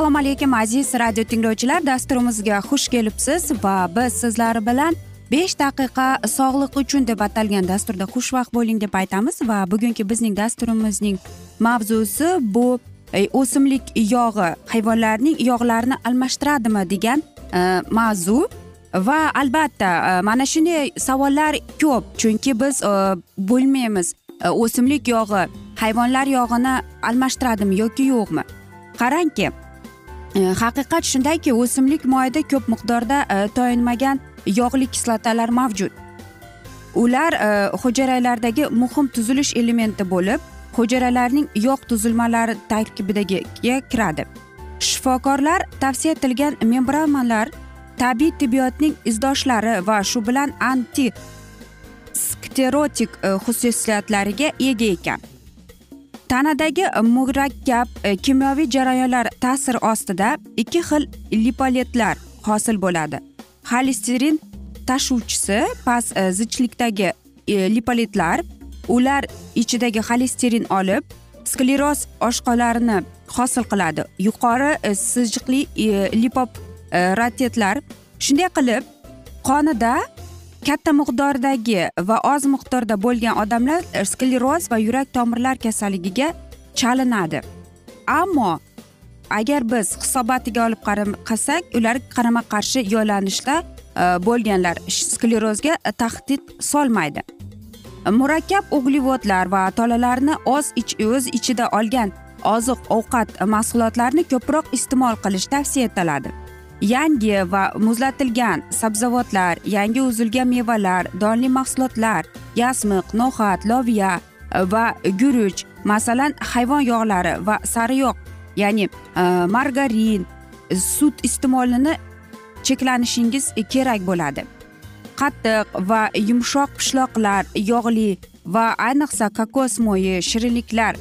assalomu alaykum aziz radio tinglovchilar. Dasturimizga xush kelibsiz va biz sizlar bilan besh daqiqa sog'liq uchun deb atalgan dasturda xushvaqt bo'ling deb aytamiz. Va bugungi bizning dasturimizning mavzusi bu o'simlik yog'i hayvonlarning yog'larini almashtiradimi? degan e, mavzu. Va albatta e, mana shunday savollar ko'p chunki biz e, bilmaymiz o'simlik yog'i hayvonlar yog'ini almashtiradimi yoki yo'qmi? Qarangki Э, haqiqat shundaki o'simlik moyida ko'p miqdorda e, toyinmagan yog'li kislotalar mavjud. Ular e, hujayralardagi muhim tuzilish elementi bo'lib hujayralarning yog' tuzilmalari tarkibidagiga kiradi. Shifokorlar tavsiya etilgan membranalar tabiiy tibbiyotning izdoshlari va shu bilan anti sklerotik e, xususiyatlariga ega ekan. Tanadagi murakkab e, kimyoviy jarayonlar ta'sir ostida ikki xil lipoletlar hosil bo'ladi. Xolesterin tashuvchisi past e, zichlikdagi e, lipoletlar ular ichidagi xolesterin olib skleroz oshqolarini hosil qiladi. Yuqori sijiqli lipop ratetlar shunday qilib qonida katta miqdordagi va oz miqdorda bo'lgan odamlar skleroz va yurak tomirlar kasalligiga chalinadi. Ammo agar biz hisobotiga olib qarasak ular qarama qarshi yo'nalishda e, bo'lganlar sklerozga e, tahdid solmaydi. Murakkab uglevodlar va tolalarni oz ich o'z ichida olgan oziq ovqat mahsulotlarini ko'proq iste'mol qilish tavsiya etiladi. Yangi va muzlatilgan sabzavotlar yangi uzilgan mevalar donli mahsulotlar yasmiq no'xat loviya e, va guruch masalan hayvon yog'lari va sariyog' ya'ni e, margarin sut iste'molini cheklanishingiz kerak bo'ladi. Qattiq va yumshoq pishloqlar yog'li va ayniqsa kokos moyi shirinliklar.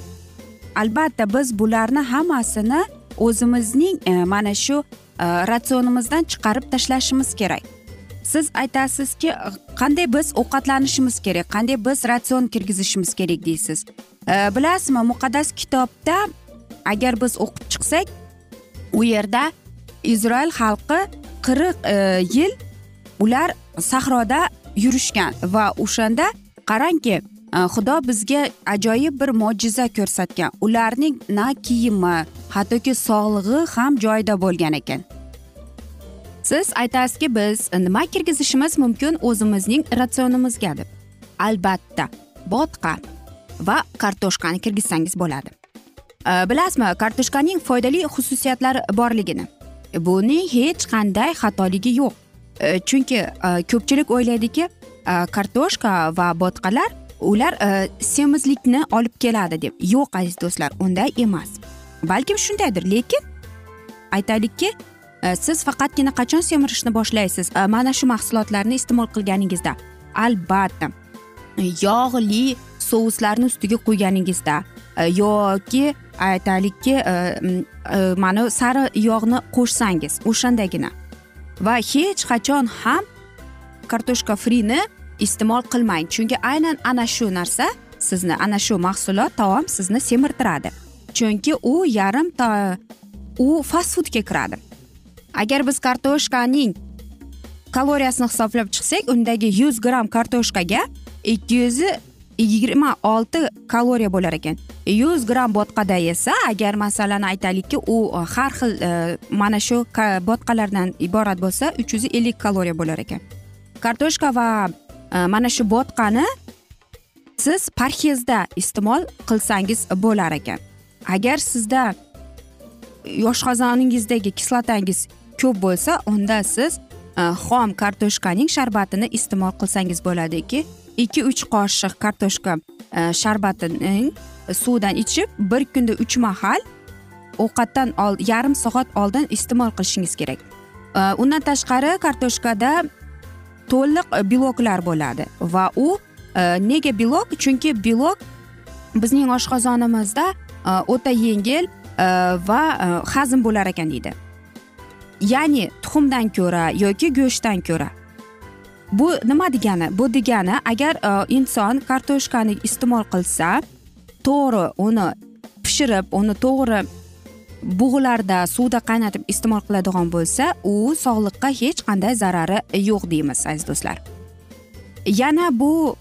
Albatta biz bularni hammasini o'zimizning e, mana shu Э, ratsionimizdan chiqarib tashlashimiz kerak. Siz aytasizki qanday biz ovqatlanishimiz kerak qanday biz ratsion kirgizishimiz kerak deysiz? Э, bilasizmi muqaddas kitobda agar biz o'qib chiqsak u yerda izroil xalqi qirq э, yil ular sahroda yurishgan va o'shanda qarangki xudo bizga ajoyib bir mo'jiza ko'rsatgan. Ularning na kiyimi hattoki sog'lig'i ham joyida bo'lgan ekan. Siz aytasizki biz nima kirgizishimiz mumkin o'zimizning ratsionimizga deb. Albatta botqa va kartoshkani kirgizsangiz bo'ladi. Bilasizmi kartoshkaning foydali xususiyatlari borligini. Buning hech qanday xatoligi yo'q. Chunki e, ko'pchilik o'ylaydiki e, kartoshka va botqalar ular e, semizlikni olib keladi deb. Yo'q aziz do'stlar unday emas. Balkim shundaydir lekin aytaylikki Э, siz faqatgina qachon semirishni boshlaysiz? Э, mana shu mahsulotlarni iste'mol qilganingizda. Albatta. Э, yog'li souslarni ustiga qo'yganingizda. Yoki aytaylikki mana sari yog'ni qo'shsangiz o'shandagina. Va hech qachon ham kartoshka frini iste'mol qilmang. Chunki aynan ana shu narsa sizni ana shu mahsulot taom sizni semirtiradi. Chunki u yarim ta u fast foodga kiradi. Agar biz kartoshkaning kaloriyasini hisoblab chiqsak undagi yuz gramm kartoshkaga ikki yuz yigirma olti kaloriya bo'lar ekan. Yuz gramm botqada esa agar masalan aytaylikki u har xil e, mana shu botqalardan iborat bo'lsa uch yuz ellik kaloriya bo'lar ekan. Kartoshka va e, mana shu botqani siz parhezda iste'mol qilsangiz bo'lar ekan. Agar sizda yoshqozoningizdagi kislotangiz ko'p bo'lsa unda siz e, xom kartoshkaning sharbatini iste'mol qilsangiz bo'ladiki. Ikki uch qoshiq kartoshka e, sharbatining suvdan ichib bir kunda uch mahal ovqatdan yarim soat oldin iste'mol qilishingiz kerak. E, undan tashqari kartoshkada to'liq beloklar bo'ladi va u nega belok chunki belok bizning oshqozonimizda o'ta yengil va hazm bo'lar ekan deydi. Ya'ni tuxumdan ko'ra yoki go'shtdan ko'ra. Bu nima degani? Bu degani agar e, inson kartoshkani iste'mol qilsa to'g'ri uni pishirib uni to'g'ri bug'larda suvda qaynatib iste'mol qiladigan bo'lsa u sog'liqqa hech qanday zarari yo'q deymiz aziz do'stlar. Yana bu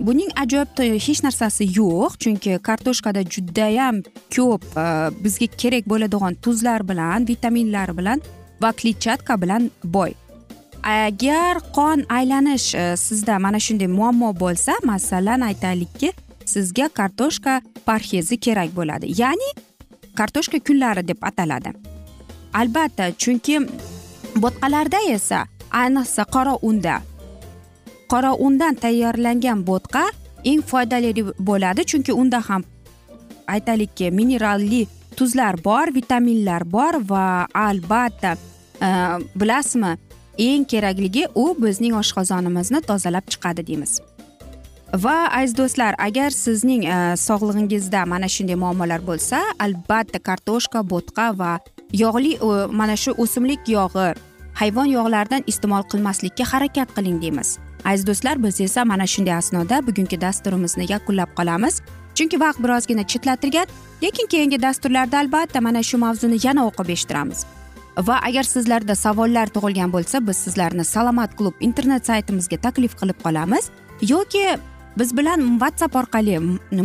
buning ajoyib hech narsasi yo'q chunki kartoshkada judayam ko'p e, bizga kerak bo'ladigan tuzlar bilan vitaminlar bilan va kletchatka bilan boy. Agar qon aylanish e, sizda mana shunday muammo bo'lsa masalan aytaylikki sizga kartoshka parhezi kerak bo'ladi. Ya'ni kartoshka kunlari deb ataladi. Albatta chunki bo'tqalarda esa ayniqsa qora unda qora undan tayyorlangan bo'tqa eng foydali bo'ladi. Chunki unda ham aytaylikki mineralli tuzlar bor vitaminlar bor va albatta Э, bilasizmi? Eng kerakligi u bizning oshqozonimizni tozalab chiqadi deymiz. Va aziz do'stlar agar sizning e, sog'lig'ingizda mana shunday muammolar bo'lsa albatta kartoshka bo'tqa va yog'li mana shu o'simlik yog'i hayvon yog'laridan iste'mol qilmaslikka harakat qiling deymiz. Aziz do'stlar biz esa mana shunday asnoda bugungi dasturimizni yakunlab qolamiz. Chunki vaqt birozgina chetlatilgan lekin keyingi dasturlarda albatta mana shu mavzuni yana o'qib eshittiramiz. Va agar sizlarda savollar tug'ilgan bo'lsa biz sizlarni salomat klub internet saytimizga taklif qilib qolamiz. Yoki biz bilan whatsapp orqali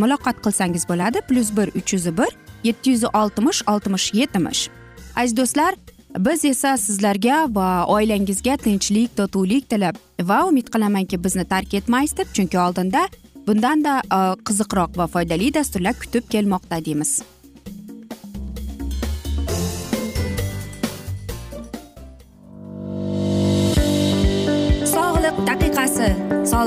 muloqot qilsangiz bo'ladi. Plyus bir uch yuz bir yetti yuz oltmish oltmish yetmish. Aziz do'stlar biz esa sizlarga va oilangizga tinchlik totuvlik tilab va umid qilamanki bizni tark etmaysiz deb chunki oldinda bundanda e, qiziqroq va foydali dasturlar kutib kelmoqda deymiz.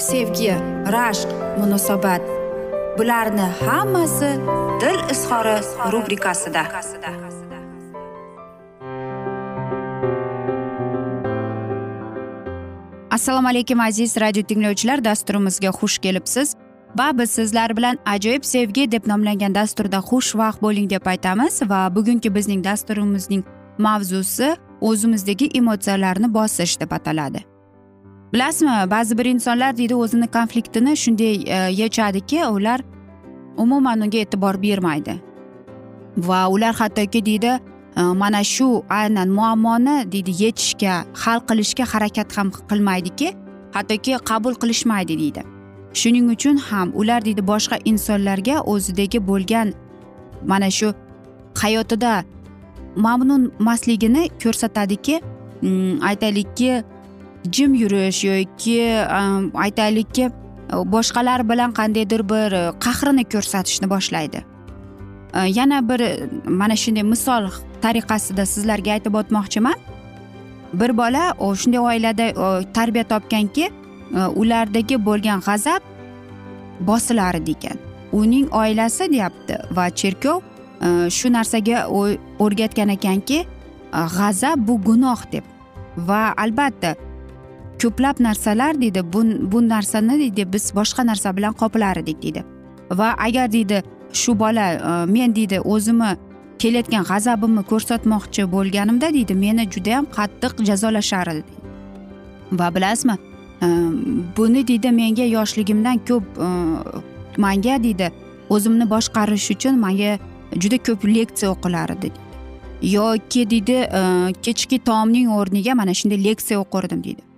sevgi rashq munosabat. Bularni hammasi dil izhori rubrikasida. Assalomu alaykum aziz radio tinglovchilar. Dasturimizga xush kelibsiz. Va biz sizlar bilan ajoyib sevgi deb nomlangan dasturda xushvaqt bo'ling deb aytamiz. Va bugungi bizning dasturimizning mavzusi o'zimizdagi emotsiyalarni bosish deb ataladi. Bilasizmi ba'zi bir insonlar deydi o'zini konfliktini shunday e, yechadiki ular umuman unga e'tibor bermaydi. Va ular hattoki deydi e, mana shu aynan muammoni deydi yechishga hal qilishga harakat ham qilmaydiki hattoki qabul qilishmaydi deydi. Shuning uchun ham ular deydi boshqa insonlarga o'zidagi bo'lgan mana shu hayotida mamnun emasligini ko'rsatadiki mm, aytaylikki jim yurish yoki aytaylikki boshqalar bilan qandaydir bir e, qahrini ko'rsatishni boshlaydi. E, yana bir mana shunday misol tariqasida sizlarga aytib o'tmoqchiman. Bir bola shunday oilada e, tarbiya topganki ulardagi bo'lgan g'azab bosilardi ekan uning oilasi deyapti va cherkov shu narsaga o'rgatgan ekanki g'azab bu gunoh deb va albatta ko'plab narsalar deydi bu bu narsani deydi biz boshqa narsa bilan qoplar edik deydi va agar deydi shu bola e, men deydi o'zimni kelayotgan g'azabimni ko'rsatmoqchi bo'lganimda deydi meni judayam qattiq jazolashar edi va bilasizmi e, buni deydi menga yoshligimdan ko'p e, manga deydi o'zimni boshqarish uchun manga juda ko'p leksiya o'qilar edi yoki deydi kechki taomning o'rniga mana shunday leksiya o'qirdim deydi.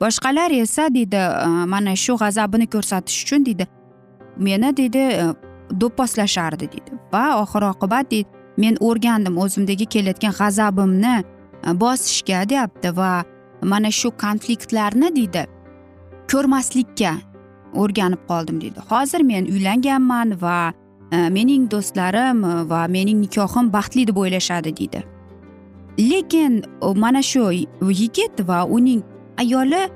Boshqalar esa deydi mana shu g'azabini ko'rsatish uchun deydi. Meni deydi do'pposlashardi deydi. Va oxir oqibat deydi men o'rgandim o'zimdagi kelayotgan g'azabimni bosishga deyapti. Va mana shu konfliktlarni deydi ko'rmaslikka o'rganib qoldim deydi. Hozir men uylanganman va mening do'stlarim va mening nikohim baxtli deb o'ylashadi deydi. Lekin mana shu yigit va uning ayoli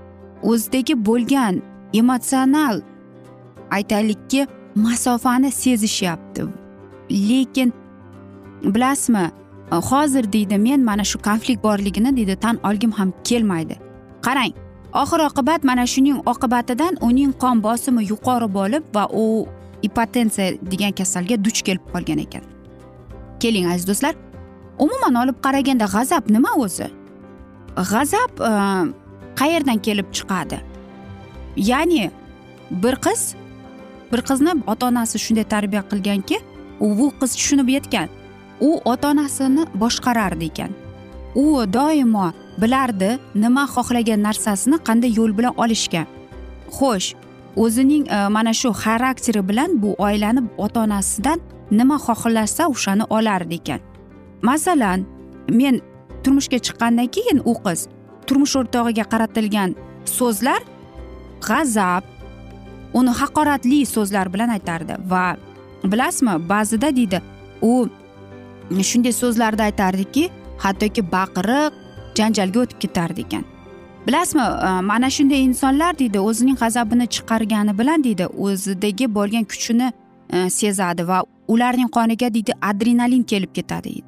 o'zidagi bo'lgan emotsional aytaylikki masofani sezishyapti. Lekin bilasizmi hozir deydi men mana shu konflikt borligini deydi tan olgim ham kelmaydi. Qarang oxir oqibat mana shuning oqibatidan uning qon bosimi yuqori bo'lib va u ipotensiya degan kasalga duch kelib qolgan ekan. Keling aziz do'stlar umuman olib qaraganda g'azab nima o'zi? G'azab ehm, qayerdan kelib chiqadi? Ya'ni bir qiz bir qizni ota onasi shunday tarbiya qilganki u qiz tushunib yetgan. U ota onasini boshqarardi ekan. U doimo bilardi nima xohlagan narsasini qanday yo'l bilan olishga. Xo'sh o'zining e, mana shu xarakteri bilan bu oilani ota onasidan nima xohlasa o'shani olardi ekan. Masalan men turmushga chiqqandan keyin u qiz turmush o'rtog'iga qaratilgan so'zlar g'azab uni haqoratli so'zlar bilan aytardi. Va bilasizmi ba'zida deydi u shunday so'zlarni aytardiki hattoki baqiriq janjalga o'tib ketardi ekan. Bilasizmi e, mana shunday insonlar deydi o'zining g'azabini chiqargani bilan deydi o'zidagi bo'lgan kuchini e, sezadi va ularning qoniga deydi adrenalin kelib ketadi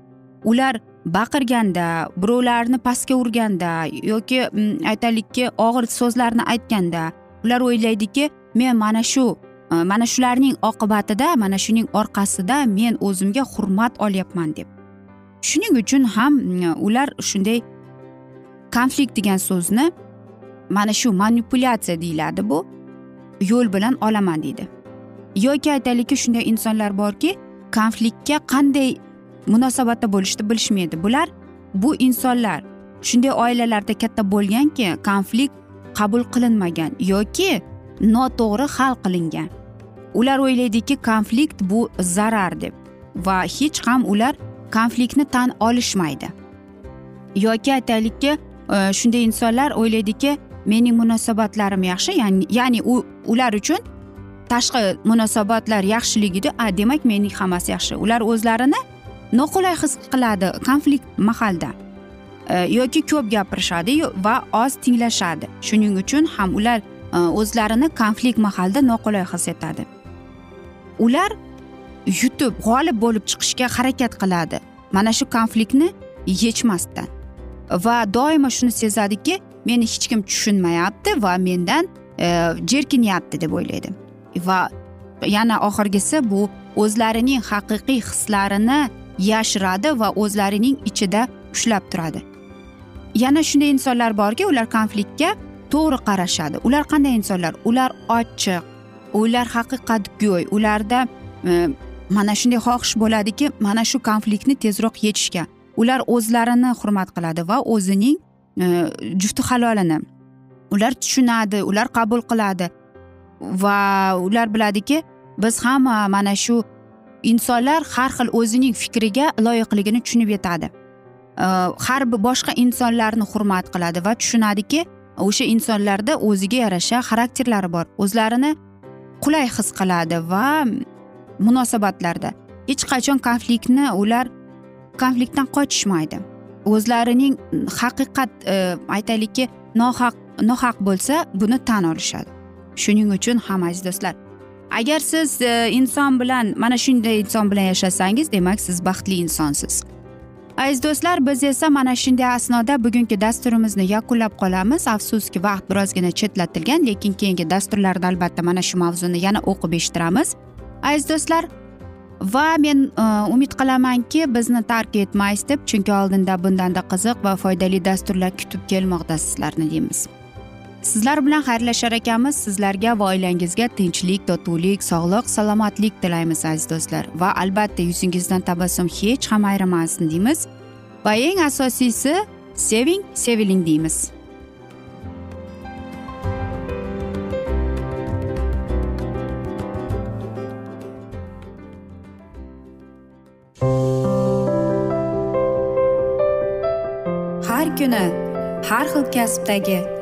ular baqirganda birovlarni pastga urganda yoki mm, aytaylikki og'ir so'zlarni aytganda ular o'ylaydiki men mana shu e, mana shularning oqibatida mana shuning orqasida men o'zimga hurmat olyapman deb. Shuning uchun ham mm, ular shunday konflikt degan so'zni mana shu manipulyatsiya deyiladi bu yo'l bilan olaman deydi. Yoki aytaylikki shunday insonlar borki konfliktga qanday munosabatda bo'lishni bilishmaydi. Bular bu insonlar shunday oilalarda katta bo'lganki konflikt qabul qilinmagan yoki noto'g'ri hal qilingan. Ular o'ylaydiki konflikt bu zarar deb va hech ham ular konfliktni tan olishmaydi. Yoki aytaylikki e, shunday insonlar o'ylaydiki mening munosabatlarim yaxshi ya'ni ya'ni u ular uchun tashqi munosabatlar yaxshiligida a demak mening hammasi yaxshi. Ular o'zlarini noqulay his qiladi konflikt mahalda. E, yoki ko'p gapirishadi va oz tinglashadi. Shuning uchun ham ular e, o'zlarini konflikt mahalda noqulay his etadi. Ular yutib g'olib bo'lib chiqishga harakat qiladi. Mana shu konfliktni yechmasdan. Va doimo shuni sezadiki meni hech kim tushunmayapti va mendan e, jerkinyapti deb o'ylaydi. Va yana oxirgisi bu o'zlarining haqiqiy hislarini yashiradi va o'zlarining ichida ushlab turadi. Yana shunday insonlar borki ular konfliktga to'g'ri qarashadi. Ular qanday insonlar? Ular ochiq ular haqiqatgo'y ularda e, mana shunday xohish bo'ladiki mana shu konfliktni tezroq yechishga. Ular o'zlarini hurmat qiladi va o'zining e, jufti halolini ular tushunadi ular qabul qiladi. Va ular biladiki biz ham mana shu insonlar har xil o'zining fikriga loyiqligini tushunib yetadi. Har bir boshqa insonlarni hurmat qiladi va tushunadiki o'sha insonlarda o'ziga yarasha xarakterlari bor. O'zlarini qulay his qiladi va munosabatlarda. Hech qachon konfliktni ular konfliktdan qochishmaydi. O'zlarining haqiqat e, aytaylikki nohaq nohaq bo'lsa buni tan olishadi. Shuning uchun ham aziz do'stlar agar siz e, inson bilan mana shunday inson bilan yashasangiz demak siz baxtli insonsiz. Aziz do'stlar biz esa mana shunday asnoda bugungi dasturimizni yakunlab qolamiz. Afsuski vaqt birozgina chetlatilgan lekin keyingi dasturlarda albatta mana shu mavzuni yana o'qib eshittiramiz. Aziz do'stlar va men e, umid qilamanki bizni tark etmaysiz deb chunki oldinda bundanda qiziq va foydali dasturlar kutib kelmoqda sizlarni deymiz. Sizlar bilan xayrlashar ekanmiz. Sizlarga va oilangizga tinchlik totuvlik sog'lik salomatlik tilaymiz aziz do'stlar. Va albatta yuzingizdan tabassum hech ham ayrimasin deymiz. Va eng asosiysi seving seviling deymiz. Har kuni har xil kasbdagi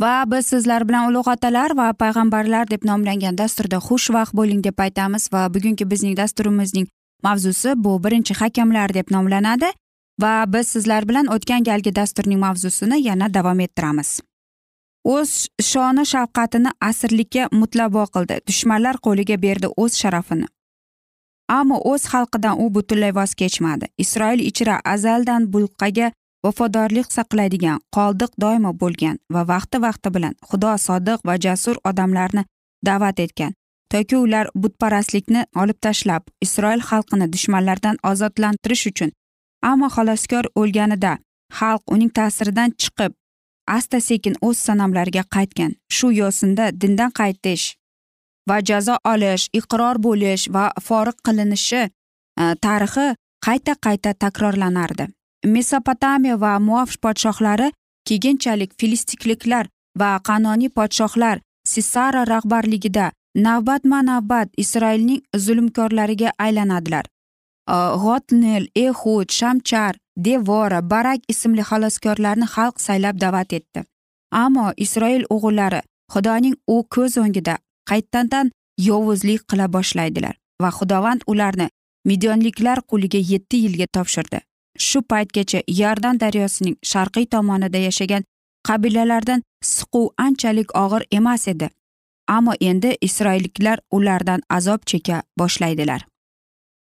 Va biz sizlar bilan ulug' otalar va payg'ambarlar deb nomlangan dasturda xushvaqt bo'ling deb aytamiz va bugungi bizning dasturimizning mavzusi bu birinchi hakamlar deb nomlanadi va biz sizlar bilan o'tgan galgi dasturning mavzusini yana davom ettiramiz. O'z shoni shafqatini asrlikka mutlabo qildi dushmanlar qo'liga berdi o'z sharafini. Ammo o'z xalqidan u butunlay voz kechmadi. Isroil ichra azaldan bulqaga vafodorlik saqlaydigan qoldiq doimo bo'lgan va vaqti vaqti bilan xudo sodiq va jasur odamlarni da'vat etgan. Toki ular butparastlikni olib tashlab isroil xalqini dushmanlardan ozodlantirish uchun ammo xaloskor o'lganida xalq uning ta'siridan chiqib asta sekin o'z sanamlariga qaytgan. Shu yo'sinda dindan qaytish va jazo olish iqror bo'lish va forig qilinishi e, tarixi qayta qayta takrorlanardi. Mesopotamiya va muavsh podshohlari keyinchalik filistikliklar va qanoniy podshohlar sisara rahbarligida navbatma navbat isroilning zulmkorlariga aylanadilar. G'otnel ehud shamchar devora barak ismli xaloskorlarni xalq saylab da'vat etdi. Ammo isroil o'g'illari xudoning u ko'z o'ngida qaytadan yovuzlik qila boshlaydilar va xudovand ularni midyonliklar quliga yetti yilga topshirdi. Shu paytgacha yordan daryosining sharqiy tomonida yashagan qabilalardan siquv anchalik og'ir emas edi. Ammo endi isroilliklar ulardan azob cheka boshlaydilar.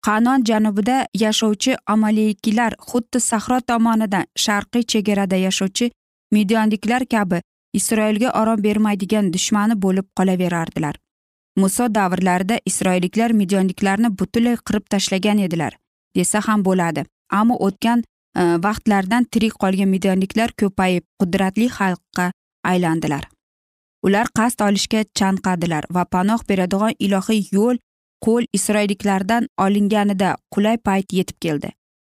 Qanon janubida yashovchi amaliykilar xuddi sahro tomonidan sharqiy chegarada yashovchi midyonliklar kabi isroilga orom bermaydigan dushmani bo'lib qolaverardilar. Muso davrlarida isroilliklar midyonliklarni butunlay qirib tashlagan edilar desa ham bo'ladi. Ammo o'tgan e, vaqtlardan tirik qolgan midianliklar ko'payib qudratli xalqqa aylandilar. Ular qasd olishga chanqadilar va panoh beradigan ilohiy yo'l qo'l isroilliklardan olinganida qulay payt yetib keldi.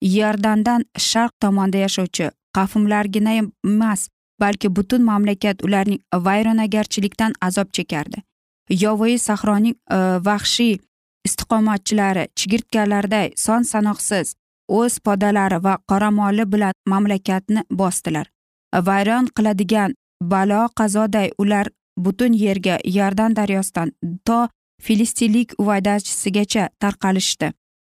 Iordandan sharq tomonda yashovchi qavmlargina emas balki butun mamlakat ularning vayronagarchilikdan azob chekardi. Yovvoyi sahroning e, vahshiy istiqomatchilari chigirtkalarday son sanoqsiz o'z podalari va qoramoli bilan mamlakatni bosdilar. Vayron qiladigan balo qazoday ular butun yerga yardan daryosidan to filistinlik uvaydachisigacha tarqalishdi.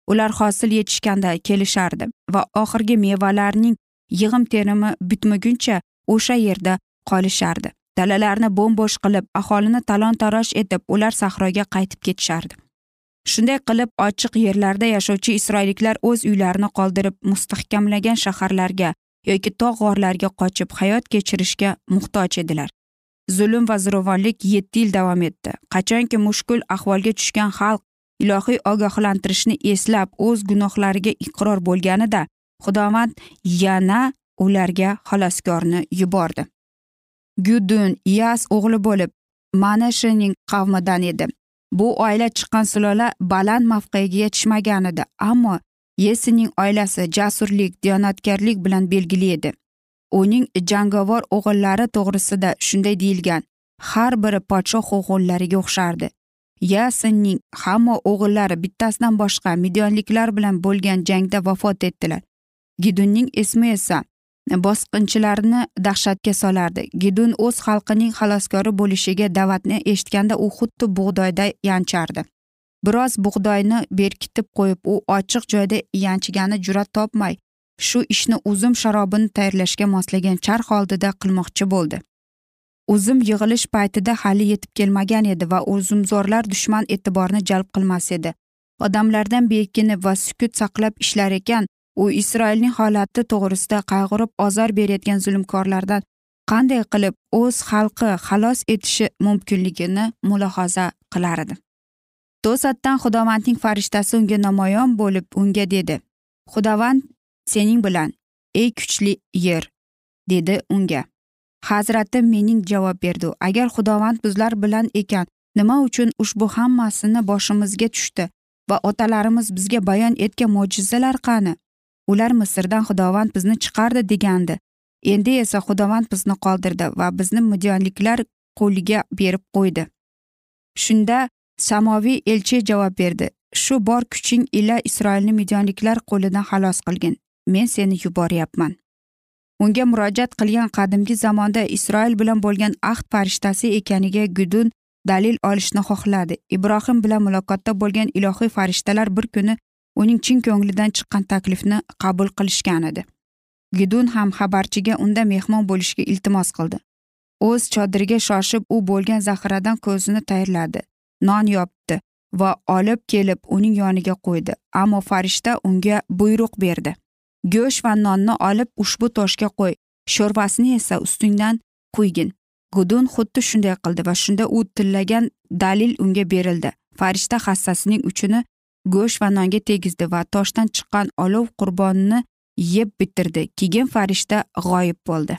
Ular hosil yetishganda kelishardi va oxirgi mevalarning yig'im terimi bitmaguncha o'sha yerda qolishardi. Dalalarni bo'm bo'sh qilib aholini talon taroj etib ular sahroga qaytib ketishardi. Shunday qilib ochiq yerlarda yashovchi isroilliklar o'z uylarini qoldirib mustahkamlagan shaharlarga yoki tog' g'orlarga qochib hayot kechirishga muhtoj edilar. Zulm va zo'ravonlik yetti yil davom etdi. Qachonki mushkul ahvolga tushgan xalq ilohiy ogohlantirishni eslab o'z gunohlariga iqror bo'lganida xudovand yana ularga xaloskorni yubordi. Gudun iyas o'g'li bo'lib manashining qavmidan edi. Bu oila chiqqan sulola baland mavqega yetishmagan edi ammo yesining oilasi jasurlik diyonatkorlik bilan belgili edi. Uning jangovar o'g'illari to'g'risida shunday deyilgan har biri podshoh o'g'illariga o'xshardi. Yasinning hamma o'g'illari bittasidan boshqa midyonliklar bilan bo'lgan jangda vafot etdilar. Gidunning ismi esa bosqinchilarni dahshatga solardi. Gidun o'z xalqining xaloskori bo'lishiga da'vatni eshitganda u xuddi bug'doyda yanchardi. Biroz bug'doyni berkitib qo'yib u ochiq joyda yanchigani jur'at topmay shu ishni uzum sharobini tayyorlashga moslagan charx oldida qilmoqchi bo'ldi. Uzum yig'ilish paytida hali yetib kelmagan edi va uzumzorlar dushman e'tiborini jalb qilmas edi. Odamlardan bekinib va sukut saqlab ishlar ekan u isroilning holati to'g'risida qayg'urib ozor berayotgan zulmkorlardan qanday qilib o'z xalqi xalos etishi mumkinligini mulohaza qilar edi. To'satdan xudovandning farishtasi unga namoyon bo'lib unga dedi xudovand sening bilan ey kuchli yer dedi unga. Hazrati mening javob berdi agar xudovand bizlar bilan ekan nima uchun ushbu hammasini boshimizga tushdi va otalarimiz bizga bayon etgan mo'jizalar qani? Ular misrdan xudovand bizni chiqardi degandi. Endi esa xudovand bizni qoldirdi va bizni midyonliklar qo'liga berib qo'ydi. Shunda samoviy elchi javob berdi. Shu bor kuching ila isroilni midyonliklar qo'lidan xalos qilgin. Men seni yuboryapman. Unga murojaat qilgan qadimgi zamonda isroil bilan bo'lgan ahd farishtasi ekaniga gudun dalil olishni xohladi. Ibrohim bilan muloqotda bo'lgan ilohiy farishtalar bir kuni uning chin ko'nglidan chiqqan taklifni qabul qilishgan edi. Gidun ham xabarchiga unda mehmon bo'lishga iltimos qildi. O'z chodiriga shoshib u bo'lgan zaxiradan ko'zini tayyorladi. Non yopdi va olib kelib uning yoniga qo'ydi ammo farishta unga buyruq berdi. Go'sht va nonni olib ushbu toshga qo'y sho'rvasini esa ustingdan quygin. Gudun xuddi shunday qildi va shunda u tillagan dalil unga berildi. Farishta hassasining uchini go'sht va nonga tegizdi va toshdan chiqqan olov qurbonni yeb bitirdi. Keyin farishta g'oyib bo'ldi.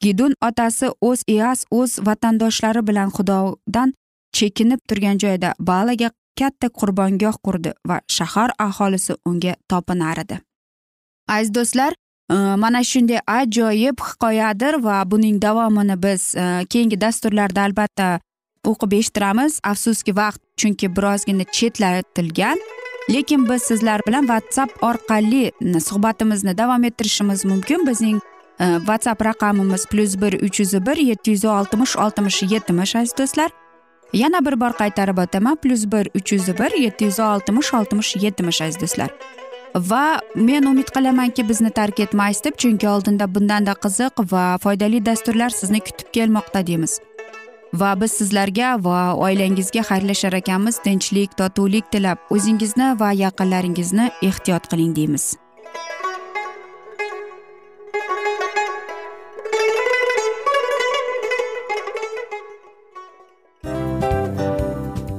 Gidun otasi o'z iyas o'z vatandoshlari bilan xudodan chekinib turgan joyda balaga katta qurbongoh qurdi va shahar aholisi unga topinar edi. Aziz do'stlar e, mana shunday ajoyib hikoyadir va buning davomini biz e, keyingi dasturlarda albatta o'qib eshittiramiz. Afsuski vaqt chunki birozgina chetlatilgan. Lekin biz sizlar bilan whatsapp orqali suhbatimizni davom ettirishimiz mumkin. Bizning e, whatsapp raqamimiz plyus bir uch yuz bir yetti yuz oltmish oltmish yetmish aziz do'stlar. Yana bir bor qaytarib o'taman. Plyus bir uch yuz bir yetti yuz oltmish oltmish yetmish aziz do'stlar. Va men umid qilamanki bizni tark etmaysiz deb chunki oldinda bundanda qiziq va foydali dasturlar sizni kutib kelmoqda deymiz. Va biz sizlarga va oilangizga xayrlashar ekanmiz. Tinchlik totuvlik tilab o'zingizni va yaqinlaringizni ehtiyot qiling deymiz.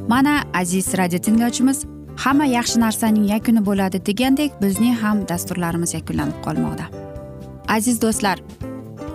Mana aziz radio tinglovchimiz hamma yaxshi narsaning yakuni bo'ladi degandek bizning ham dasturlarimiz yakunlanib qolmoqda. Aziz do'stlar